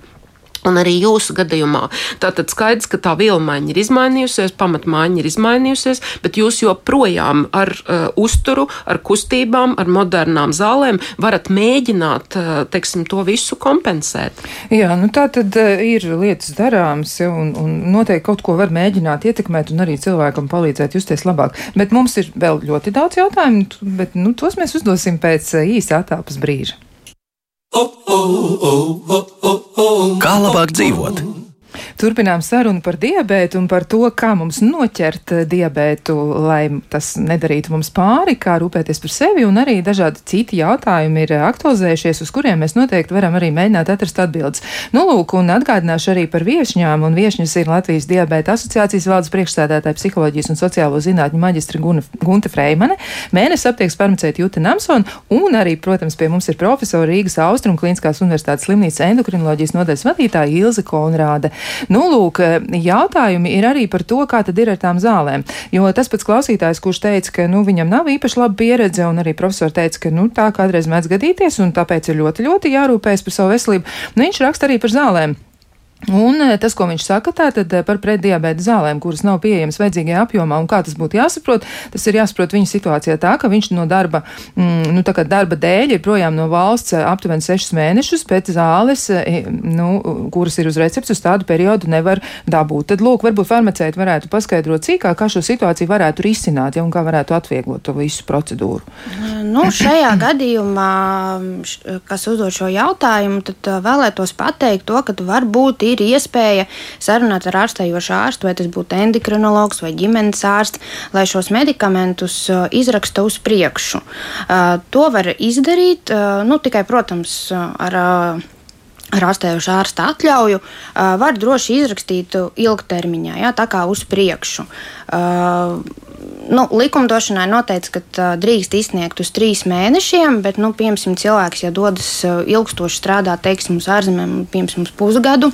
Un arī jūsu gadījumā tātad skaidrs, ka tā vielmaiņa ir izmainījusies, pamatmaiņa ir izmainījusies, bet jūs joprojām ar uh, uzturu, ar kustībām, ar modernām zālēm varat mēģināt, uh, teiksim, to visu kompensēt. Jā, nu tā tad uh, ir lietas darāmas, un, un noteikti kaut ko var mēģināt ietekmēt un arī cilvēkam palīdzēt justies labāk. Bet mums ir vēl ļoti daudz jautājumu, bet nu, tos mēs uzdosim pēc uh, īsa atāpas brīža. Kā labāk dzīvot? Turpinām sarunu par diabētu un par to, kā mums noķert eh, diabētu, lai tas nedarītu mums pāri, kā rūpēties par sevi, un arī dažādi citi jautājumi ir aktualizējušies, uz kuriem mēs noteikti varam arī mēģināt atrast atbildes. Nu, lūk, un atgādināšu arī par viešņām, un viešņas ir Latvijas diabēta asociācijas valdes priekšstādātāja psiholoģijas un sociālo zinātņu maģistra Gunta Freimane, mēnesis aptieks farmaceita Juta Namson, un arī, protams, pie mums ir profesora Rīgas Austrum Kliniskās universitātes slimnīcas endokrinoloģijas nodaļas vadītāja Ilze Konrāde. Nu, lūk, jautājumi ir arī par to, kā tad ir ar tām zālēm. Jo tas pats klausītājs, kurš teica, ka nu, viņam nav īpaši laba pieredze, un arī profesori teica, ka nu, tā kādreiz mēdz gadīties, un tāpēc ir ļoti, ļoti jārūpējas par savu veselību. Nu, viņš raksta arī par zālēm. Un eh, tas, ko viņš saka, tātad eh, par pretdiabēta zālēm, kuras nav pieejamas vajadzīgajā apjomā, un kā tas būtu jāsaprot, tas ir jāsaprot viņa situācijā tā, ka viņš no darba, mm, nu, tā kā darba dēļ ir projām no valsts eh, aptuveni sešus mēnešus, bet zāles, nu, kuras ir uz recepts, uz tādu periodu nevar dabūt. Tad, lūk, varbūt farmaceiti varētu paskaidrot cīkāk, kā šo situāciju varētu risināt, ja un kā varētu atvieglot to visu procedūru. Nu, šajā gadījumā, kas uzdod šo jautājumu, tad vēlētos pateikt to, ka varbūt ir ir iespēja sarunāt ar ārstējošu ārstu, vai tas būtu endokrinologs vai ģimenes ārsts, lai šos medikamentus uh, izraksta uz priekšu. Uh, to var izdarīt uh, nu, tikai, protams, ar ārstējušu ārsta atļauju, var droši izrakstīt ilgtermiņā, jā, tā kā uz priekšu. Nu, likumdošanai noteikts, ka drīkst izsniegt uz trīs mēnešiem, bet, nu, piemēram, cilvēks, ja dodas ilgstoši strādāt, teiksim, uz ārzemēm, piemēram, pusgadu,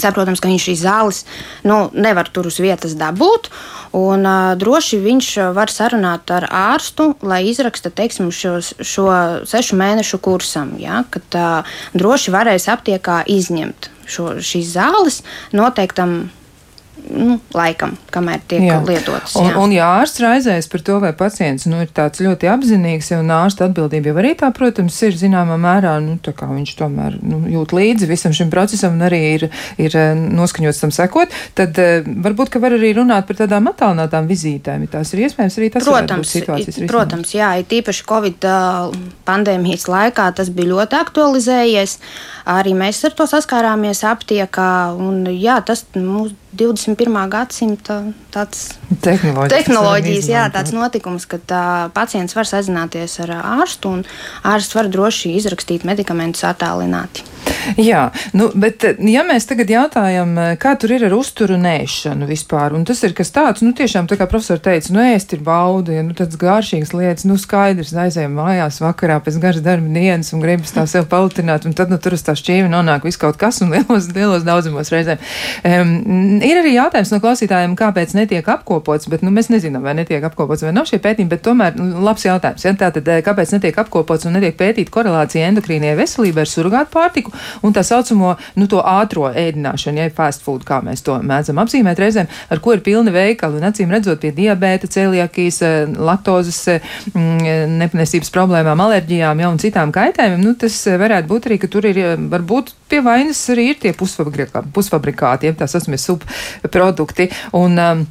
Saprotams, ka viņš šīs zāles nu, nevar tur uz vietas dabūt. Un, uh, droši viņš var sarunāt ar ārstu, lai izraksta teiksim, šos, šo sešu mēnešu kursam. Ja, kad uh, droši varēs aptiekā izņemt šo, šīs zāles noteiktam nu, laikam, kamēr tiek jā. lietotas. Jā. Un, un ja ārsts raizēs par to, vai pacients nu, ir tāds ļoti apzinīgs, un ārsta atbildība jau arī tā, protams, ir zināmā mērā, nu, tā kā viņš tomēr nu, jūt līdzi visam šim procesam un arī ir, ir eh, noskaņots tam sekot, tad uh, varbūt, ka var arī runāt par tādām attālinātām vizītēm. Tās ir iespējams arī tas, protams, situācijas risinājums. Protams, jā, ir tīpaši Covid pandēmijas laikā tas bija ļoti aktualizējies. Arī mēs ar to saskārāmies aptiekā, un jā, tas mūsu 21. gadsimta tāds tehnoloģijas, tehnoloģijas jā, tāds notikums, kad uh, pacients var sazināties ar ārstu un ārsts var droši izrakstīt medikamentus attālināti. Jā, nu, bet ja mēs tagad jautājam, kā tur ir ar uzturu nēšanu vispār, un tas ir kas tāds, nu tiešām tā kā profesori teica, nu ēst ir bauda, ja nu tāds garšīgs lietas, nu skaidrs, aizējām mājās vakarā pēc garas darba dienas un gribas tā sev palutināt, un tad nu tur uz tā šķīvi nonāk viss kaut kas un lielos, lielos daudzumos reizēm. Um, ir arī jautājums no klausītājiem, kāpēc netiek apkopots, bet nu, mēs nezinām, vai netiek apkopots vai nav šie pētījumi, bet tomēr nu, labs jautājums. Ja? Tātad, kāpēc netiek apkopots un netiek pētīta korelācija endokrīnijai veselībai ar surgātu pārtiku un tā saucamo nu, to ātro ēdināšanu, ja fast food, kā mēs to mēdzam apzīmēt reizēm, ar ko ir pilni veikali un acīm redzot pie diabēta, celiakijas, laktozes, mm, nepanesības problēmām, alerģijām ja, un citām kaitējumiem, nu, tas varētu būt arī, ka tur ir varbūt pie vainas arī ir tie pusfabrikāti, ja tā saucamie subprodukti. Un, um,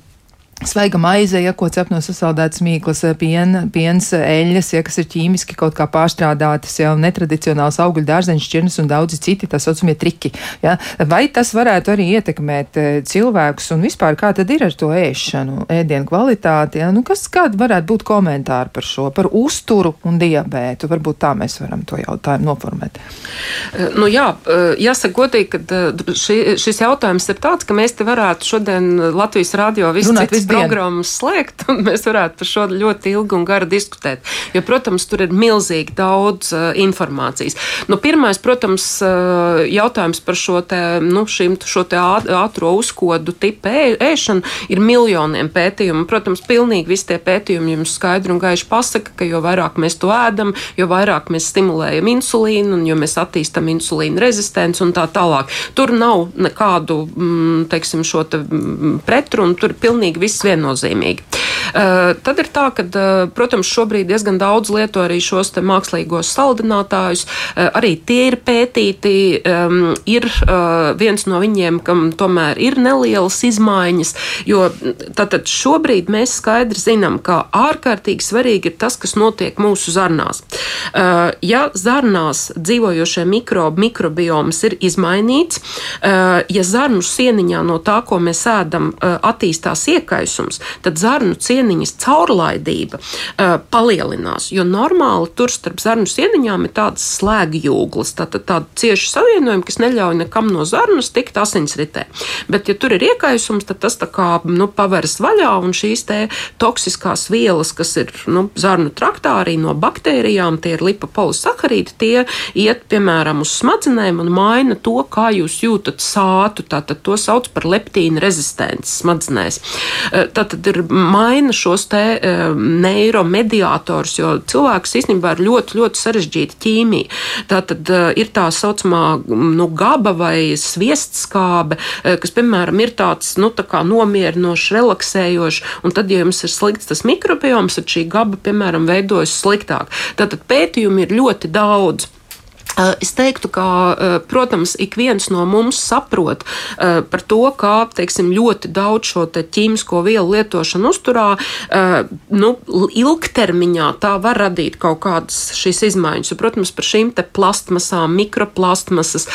Svaiga maize, ja ko cep no sasaldētas mīklas, piena, piens, eļļas, ja kas ir ķīmiski kaut kā pārstrādātas, jau netradicionāls augļu dārzeņu šķirnes un daudzi citi, tā saucamie triki. Ja? Vai tas varētu arī ietekmēt eh, cilvēkus un vispār kā tad ir ar to ēšanu, ēdienu kvalitāti? Ja? Nu, kas kādi varētu būt komentāri par šo, par uzturu un diabētu? Varbūt tā mēs varam to jautājumu noformēt. Eh, nu, jā, eh, jāsaka godīgi, ka ši, šis jautājums ir tāds, ka mēs te varētu šodien Latvijas radio visu citu programmas slēgt, un mēs varētu par šo ļoti ilgi un gari diskutēt. Jo, protams, tur ir milzīgi daudz uh, informācijas. Nu, pirmais, protams, uh, jautājums par šo te, nu, šim, šo te ātro uzkodu tipu ēšanu ir miljoniem pētījumu. Protams, pilnīgi visi tie pētījumi jums skaidri un gaiši pasaka, ka jo vairāk mēs to ēdam, jo vairāk mēs stimulējam insulīnu, un jo mēs attīstam insulīna rezistenci un tā tālāk. Tur nav nekādu, mm, teiksim, šo te mm, pretrunu, tur pilnīgi viss viss viennozīmīgi. Uh, tad ir tā, ka, uh, protams, šobrīd diezgan daudz lieto arī šos mākslīgos saldinātājus. Uh, arī tie ir pētīti. Ir viens no viņiem, kam tomēr ir nelielas izmaiņas, jo tātad šobrīd mēs skaidri zinām, ka ārkārtīgi svarīgi ir tas, kas notiek mūsu zarnās. Ja zarnās dzīvojošie mikrobi, mikrobioms ir izmainīts, ja zarnu sieniņā no tā, ko mēs ēdam, attīstās iekaisums, tad zarnu cieniņā sieniņas caurlaidība uh, palielinās, jo normāli tur starp zarnu sieniņām ir tādas slēgjūglas, tāda cieša savienojuma, kas neļauj nekam no zarnas tikt asinsritē. Bet, ja tur ir iekaisums, tad tas tā kā nu, paveras vaļā un šīs toksiskās vielas, kas ir nu, zarnu traktā arī no baktērijām, tie ir lipopolisakarīdi, tie iet, piemēram, uz smadzenēm un maina to, kā jūs jūtat sātu. Tātad to sauc par leptīna rezistenci smadzenēs. Tātad ir maina šos te uh, neiromediātors, jo cilvēks īstenībā ir ļoti, ļoti sarežģīta ķīmija. Tā tad uh, ir tā saucamā nu, gaba vai sviestskābe, uh, kas, piemēram, ir tāds, nu, tā nomierinošs, relaksējošs, un tad, ja jums ir slikts tas mikrobioms, tad šī gaba, piemēram, veidojas sliktāk. Tātad pētījumi ir ļoti daudz. Eh, es teiktu, ka, eh, protams, ik viens no mums saprot eh, par to, kā teiksim, ļoti daudz šo ķīmisko vielu lietošanu uzturā, nu, ilgtermiņā tā var radīt kaut kādas šīs izmaiņas. Protams, par šīm plastmasām, mikroplastmasas,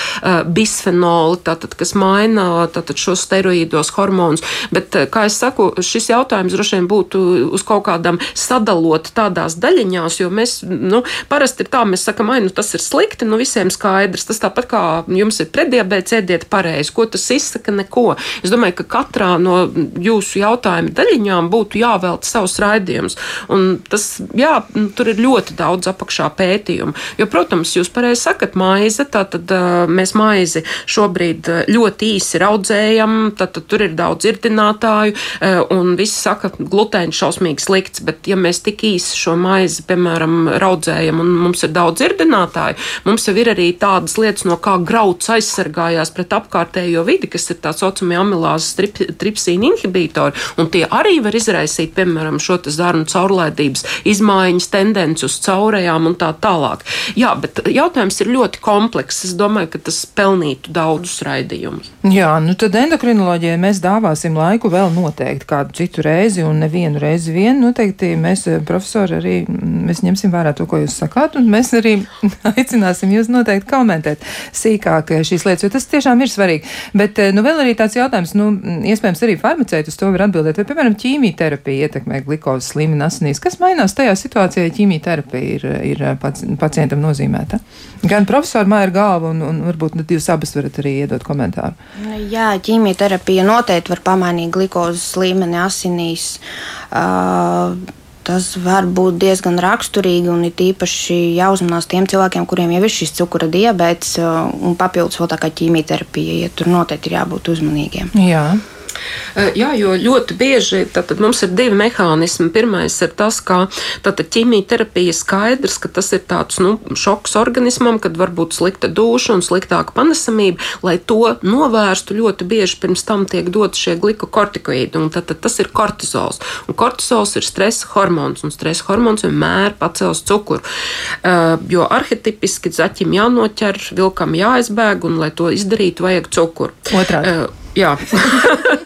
bisfenoli, tātad, kas maina tātad, šos steroīdos hormonus. Bet, kā es saku, šis jautājums droši vien būtu uz kaut kādām sadalot tādās daļiņās, jo mēs, nu, parasti ir tā, mēs sakam, ai, nu tas ir slikti, nu visiem skaidrs. Tas tāpat kā jums ir prediabēts, ēdiet pareizi. Ko tas izsaka? Neko. Es domāju, ka katrā no jūsu jautājuma daļiņām būtu jāvelta savs raidījums. Un tas, jā, tur ir ļoti daudz apakšā pētījumu. Jo, protams, jūs pareizi sakat, maize, tātad mēs maizi šobrīd ļoti īsi raudzējam, tad tur ir daudz irdinātāju, un visi saka, glutēns šausmīgi slikts, bet ja mēs tik īsi šo maizi, piemēram, raudzējam un mums ir daudz irdinātāju, mums jau ir arī tādas lietas, no kā grauds aizsargājās pret apkārtējo vidi, kas ir tā saucamie amilāzes trip, tripsīna inhibitori, un tie arī var izraisīt, piemēram, šo zarnu caurlaidības izmaiņas, tendenci uz caurējām un tā tālāk. Jā, bet jautājums ir ļoti komplekss. Es domāju, ka tas pelnītu daudzus raidījumus. Jā, nu tad endokrinoloģijai mēs dāvāsim laiku vēl noteikti kādu citu reizi un nevienu reizi vien. Noteikti mēs, profesori, arī mēs ņemsim vērā to, ko jūs sakāt, un mēs arī aicināsim jūs noteikti komentēt sīkāk šīs lietas, jo tas tiešām ir svarīgi. Bet, nu, vēl arī tāds jautājums, nu, iespējams, arī farmaceiti uz to var atbildēt, vai, piemēram, ķīmijterapija ietekmē glukozes līmeni asinīs. Kas mainās tajā situācijā, ja ķīmijterapija ir, ir pacientam nozīmēta? Gan profesori Māja ir galva, un, un varbūt jūs abas varat arī iedot komentāru. Jā, ķīmijterapija noteikti var pamainīt glukozes līmeni asinīs. Uh, tas var būt diezgan raksturīgi un ir īpaši jāuzmanās tiem cilvēkiem, kuriem jau ir šis cukura diabetes un papildus vēl tā kā ķīmijterapija. Ja tur noteikti ir jābūt uzmanīgiem. Jā. Jā, jo ļoti bieži tātad, mums ir divi mehānismi. Pirmais ir tas, ka ķīmijterapija skaidrs, ka tas ir tāds nu, šoks organismam, kad var būt slikta duša un sliktāka panesamība. Lai to novērstu, ļoti bieži pirms tam tiek dot šie glikokortikoīdi, un tad, tad tas ir kortizols. Un kortizols ir stresa hormons, un stresa hormons vienmēr pacels cukuru. Uh, jo arhetipiski zaķim jānoķer, vilkam jāizbēg, un lai to izdarītu, vajag cukuru. Otrādi. Uh, Jā,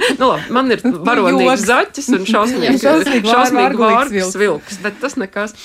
nu, labi, man ir varonīgs zaķis un šausmīgs, šausmīgi vārds vilks, bet tas nekas.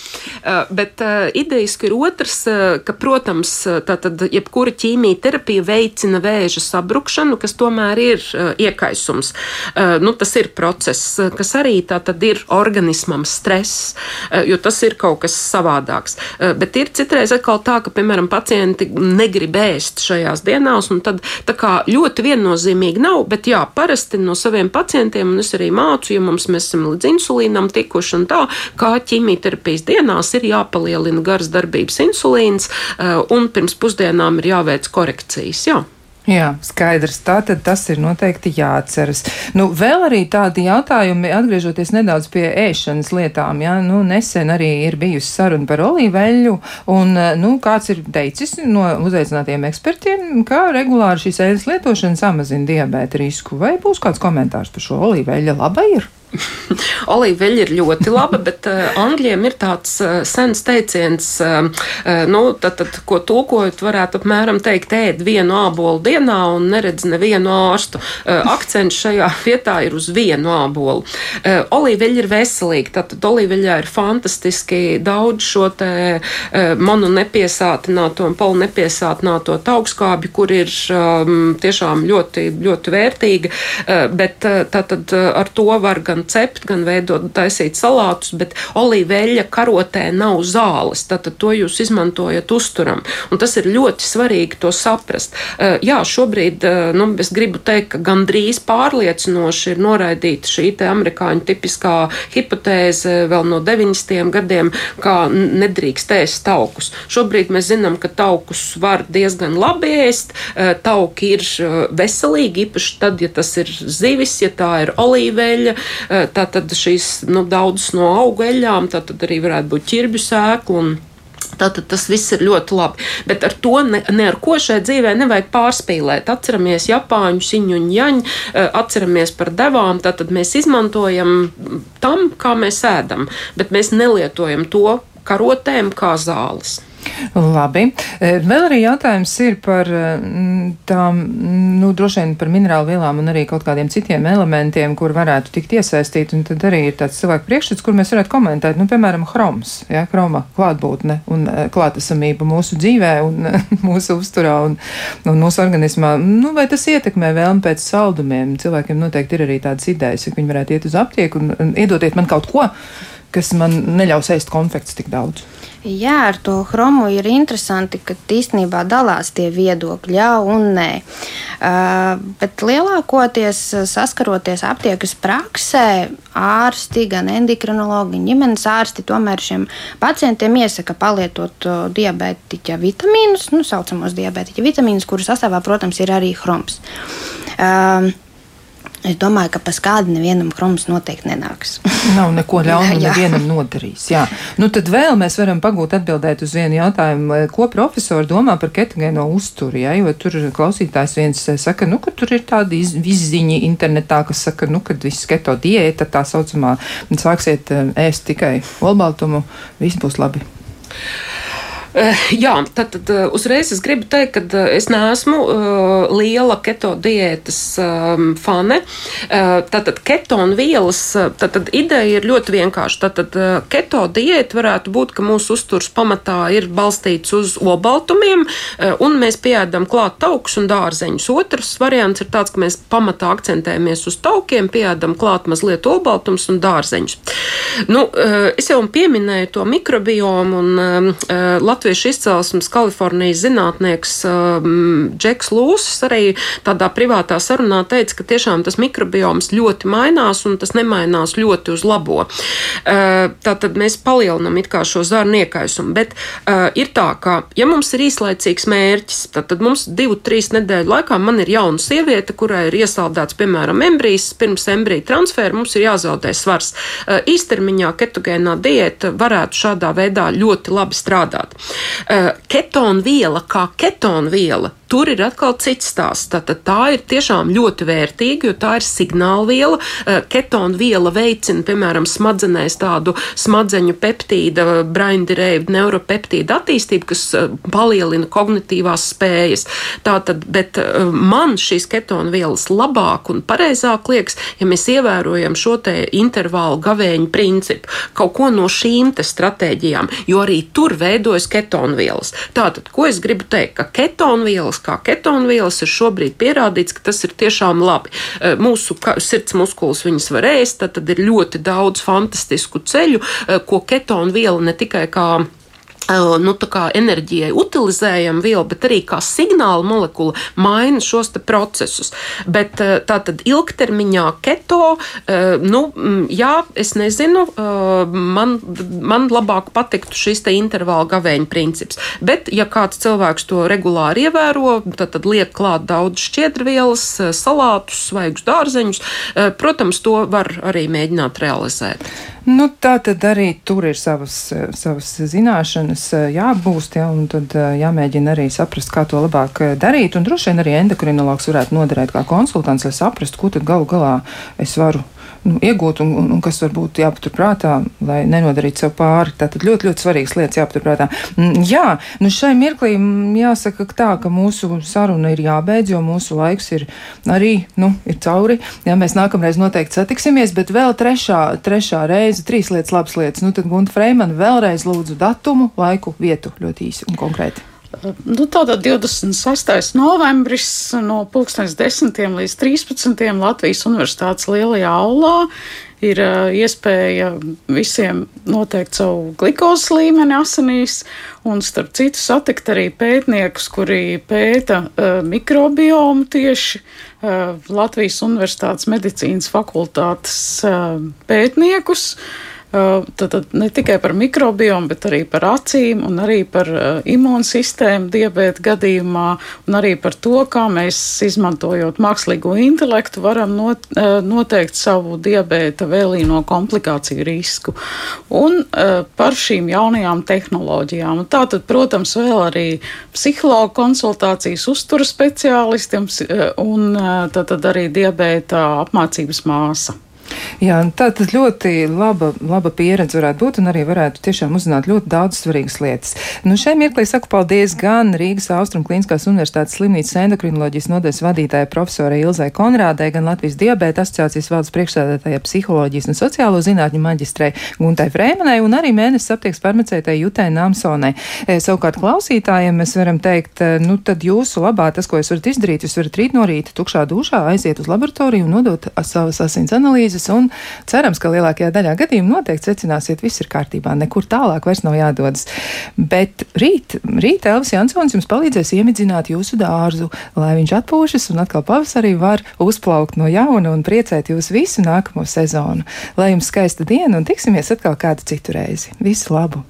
Uh, bet uh, idejiski ir otrs, uh, ka, protams, tātad jebkura ķīmija terapija veicina vēža sabrukšanu, kas tomēr ir uh, iekaisums. Uh, nu, tas ir process, kas arī tātad ir organismam stress, uh, jo tas ir kaut kas savādāks. Uh, bet ir citreiz atkal tā, ka, piemēram, pacienti negrib ēst šajās dienās, un tad tā kā ļoti vien viennozīmīgi nav, bet jā, parasti no saviem pacientiem, un es arī mācu, ja mums mēs esam līdz insulīnam tikuši un tā, kā ķīmijterapijas dienās ir jāpalielina garas darbības insulīns, eh, un pirms pusdienām ir jāveic korekcijas. Jā. Jā, skaidrs. Tātad tas ir noteikti jāatceras. Nu, vēl arī tādi jautājumi, atgriežoties nedaudz pie ēšanas lietām. Jā, nu, nesen arī ir bijusi saruna par olīveļu, un, nu, kāds ir teicis no uzaicinātiem ekspertiem, ka regulāri šīs ēnas lietošana samazina diabēta risku. Vai būs kāds komentārs par šo olīveļa? Laba ir! Olīveļa ir ļoti laba, bet uh, angļiem ir tāds uh, sens teiciens, uh, nu, tad, tad, ko tulkojot, varētu apmēram teikt, ēd vienu ābolu dienā un neredz nevienu ārstu. Uh, akcents šajā vietā ir uz vienu ābolu. Uh, olīveļa ir veselīga, tātad olīveļā ir fantastiski daudz šo te uh, monu nepiesātināto un polu nepiesātināto augstskābju, kur ir um, tiešām ļoti, ļoti vērtīga, uh, bet uh, tātad uh, ar to var gan cept, gan veidot, taisīt salātus, bet olīveļa karotē nav zāles. Tātad to jūs izmantojat uzturam. Un tas ir ļoti svarīgi to saprast. Uh, jā, šobrīd uh, nu, es gribu teikt, ka gandrīz pārliecinoši ir noraidīta šī amerikāņu tipiskā hipotēze vēl no 90. gadiem, kā nedrīkst ēst taukus. Šobrīd mēs zinām, ka taukus var diezgan labi ēst. Uh, tauki ir veselīgi, īpaši tad, ja tas ir zivis, ja tā ir olīveļa, Eh, tātad šīs nu, daudzas no auga eļļām, tātad arī varētu būt ķirbju sēklu. Tātad tas viss ir ļoti labi. Bet ar to ne, ne ar ko šai dzīvē nevajag pārspīlēt. Atceramies Japāņu siņu un jaņu, eh, atceramies par devām. Tātad mēs izmantojam tam, kā mēs ēdam, bet mēs nelietojam to karotēm kā zāles. Labi. E, vēl arī jautājums ir par e, tām, nu, droši vien par minerālu vielām un arī kaut kādiem citiem elementiem, kur varētu tikt iesaistīti. Un tad arī ir tāds cilvēku priekšstats, kur mēs varētu komentēt, nu, piemēram, chroms, ja, chroma klātbūtne un e, klātesamība mūsu dzīvē un mūsu uzturā un, un mūsu organismā. Nu, vai tas ietekmē vēlmi pēc saldumiem? Cilvēkiem noteikti ir arī tādas idejas, ka viņi varētu iet uz aptieku un, un iedotiet man kaut ko, kas man neļaus ēst konfekts tik daudz. Jā, ar to chromu ir interesanti, ka īstenībā dalās tie viedokļi, jā un nē. Uh, bet lielākoties saskaroties aptiekas praksē, ārsti, gan endokrinologi, gan ģimenes ārsti tomēr šiem pacientiem iesaka palietot diabētiķa vitamīnus, nu, saucamos diabētiķa vitamīnus, kuru sastāvā, protams, ir arī chroms. Uh, Es domāju, ka pēc kāda nevienam chroms noteikti nenāks. Nav neko ļaunu nevienam nodarījis. Jā. Nu, tad vēl mēs varam pagūt atbildēt uz vienu jautājumu, ko profesori domā par ketogēno uzturu. Jā, jo tur klausītājs viens saka, nu, ka tur ir tādi izziņi internetā, kas saka, nu, ka viss keto diēta tā saucamā sāksiet eh, ēst tikai olbaltumu, viss būs labi. Eh, jā, tad, tad eh, uzreiz es gribu teikt, ka eh, es neesmu uh, liela keto diētas um, fane. Uh, tātad ketonu vielas, tātad ideja ir ļoti vienkārša. Tātad uh, keto diēta varētu būt, ka mūsu uzturs pamatā ir balstīts uz obaltumiem, un mēs pieēdam klāt taukus un dārzeņus. Otrs variants ir tāds, ka mēs pamatā akcentējamies uz taukiem, pieēdam klāt mazliet obaltums un dārzeņus. Nu, es jau pieminēju to mikrobiomu un uh, Latvijas latviešu izcelsmes Kalifornijas zinātnieks um, Džeks Lūsis arī tādā privātā sarunā teica, ka tiešām tas mikrobioms ļoti mainās un tas nemainās ļoti uz labo. Uh, tātad mēs palielinam it kā šo zarnu iekaisumu, bet uh, ir tā, ka ja mums ir īslaicīgs mērķis, tad, tad mums divu, trīs nedēļu laikā man ir jauna sieviete, kurai ir iesaldēts, piemēram, embrijs, pirms embrija transfēra mums ir jāzaudē svars. Uh, īstermiņā ketogēnā diēta varētu šādā veidā ļoti labi strādāt. Uh, ketonviela kā ketonviela Tur ir atkal cits stāsts. Tātad tā ir tiešām ļoti vērtīga, jo tā ir signālviela. Eh, Ketona viela veicina, piemēram, smadzenēs tādu smadzeņu peptīda, braindirēju neuropeptīda attīstību, kas eh, palielina kognitīvās spējas. Tātad, bet eh, man šīs ketona vielas labāk un pareizāk liekas, ja mēs ievērojam šo te intervālu gavēņu principu, kaut ko no šīm te stratēģijām, jo arī tur veidojas ketona vielas. Tātad, ko es gribu teikt, ka ketona vielas vielas, kā ketonvielas, ir šobrīd pierādīts, ka tas ir tiešām labi. Eh, mūsu sirds muskulis viņas var ēst, tad, ir ļoti daudz fantastisku ceļu, eh, ko ketonviela ne tikai kā nu, enerģijai utilizējama viela, bet arī kā signāla molekula maina šos procesus. Bet tā tad ilgtermiņā keto, nu, jā, es nezinu, man, man labāk patiktu šis te intervāla gavēņa princips. Bet, ja kāds cilvēks to regulāri ievēro, tad, tad liek klāt daudz šķiedrvielas, salātus, svaigus dārzeņus, protams, to var arī mēģināt realizēt. Nu, tā tad arī tur ir savas, savas zināšanas jāapgūst, ja, un tad jāmēģina arī saprast, kā to labāk darīt. Un droši vien arī endokrinologs varētu noderēt kā konsultants, lai saprastu, ko tad galu galā es varu nu, iegūt un, un, un kas varbūt jāpaturprātā, lai nenodarītu sev pāri. Tātad ļoti, ļoti svarīgas lietas jāpaturprātā. Mm, jā, nu šai mirklī jāsaka tā, ka mūsu saruna ir jābeidz, jo mūsu laiks ir arī, nu, ir cauri. Jā, mēs nākamreiz noteikti satiksimies, bet vēl trešā, trešā reize, trīs lietas, labas lietas. Nu, tad Gunta Freimana vēlreiz lūdzu datumu, laiku, vietu ļoti īsi un konkrēti. Nu, tātad 26. novembris no 10. līdz 13. Latvijas Universitātes lielajā aulā ir uh, iespēja visiem noteikt savu glukozes līmeni asinīs, un starp citu satikt arī pētniekus, kuri pēta uh, mikrobiomu tieši uh, Latvijas Universitātes medicīnas fakultātes pētniekus. Tad, tad ne tikai par mikrobiomu, bet arī par acīm un arī par uh, imūnsistēmu diabēta gadījumā un arī par to, kā mēs izmantojot mākslīgo intelektu varam not, uh, noteikt savu diabēta vēlīno komplikāciju risku un par šīm jaunajām tehnoloģijām. Un tātad, protams, vēl arī psihologu konsultācijas uzturas speciālistiem un tātad arī diabēta apmācības māsa. Jā, tā tas ļoti laba, laba pieredze varētu būt un arī varētu tiešām uzzināt ļoti daudz svarīgas lietas. Nu, šai mirklī saku paldies gan Rīgas Austrum Kliniskās Universitātes slimnīcas endokrinoloģijas nodaļas vadītāja profesora Ilzai Konrādai, gan Latvijas diabēta asociācijas valdes priekšsēdētāja psiholoģijas un sociālo zinātņu maģistrei Guntai Frēmanai un arī mēnesis aptieks farmacētai Jutai Namsonai. E, savukārt klausītājiem mēs varam teikt, e, nu tad jūsu labā tas, ko jūs varat izdarīt, jūs varat rīt no rīta tukšā dušā aiziet uz laboratoriju un nodot savas asins analīzes analīzes, un cerams, ka lielākajā daļā gadījumu noteikti secināsiet, viss ir kārtībā, nekur tālāk vairs nav jādodas. Bet rīt, rīt Elvis Jansons jums palīdzēs iemidzināt jūsu dārzu, lai viņš atpūšas un atkal pavasarī var uzplaukt no jauna un priecēt jūs visu nākamo sezonu. Lai jums skaista diena un tiksimies atkal kādu citu reizi. Visu labu!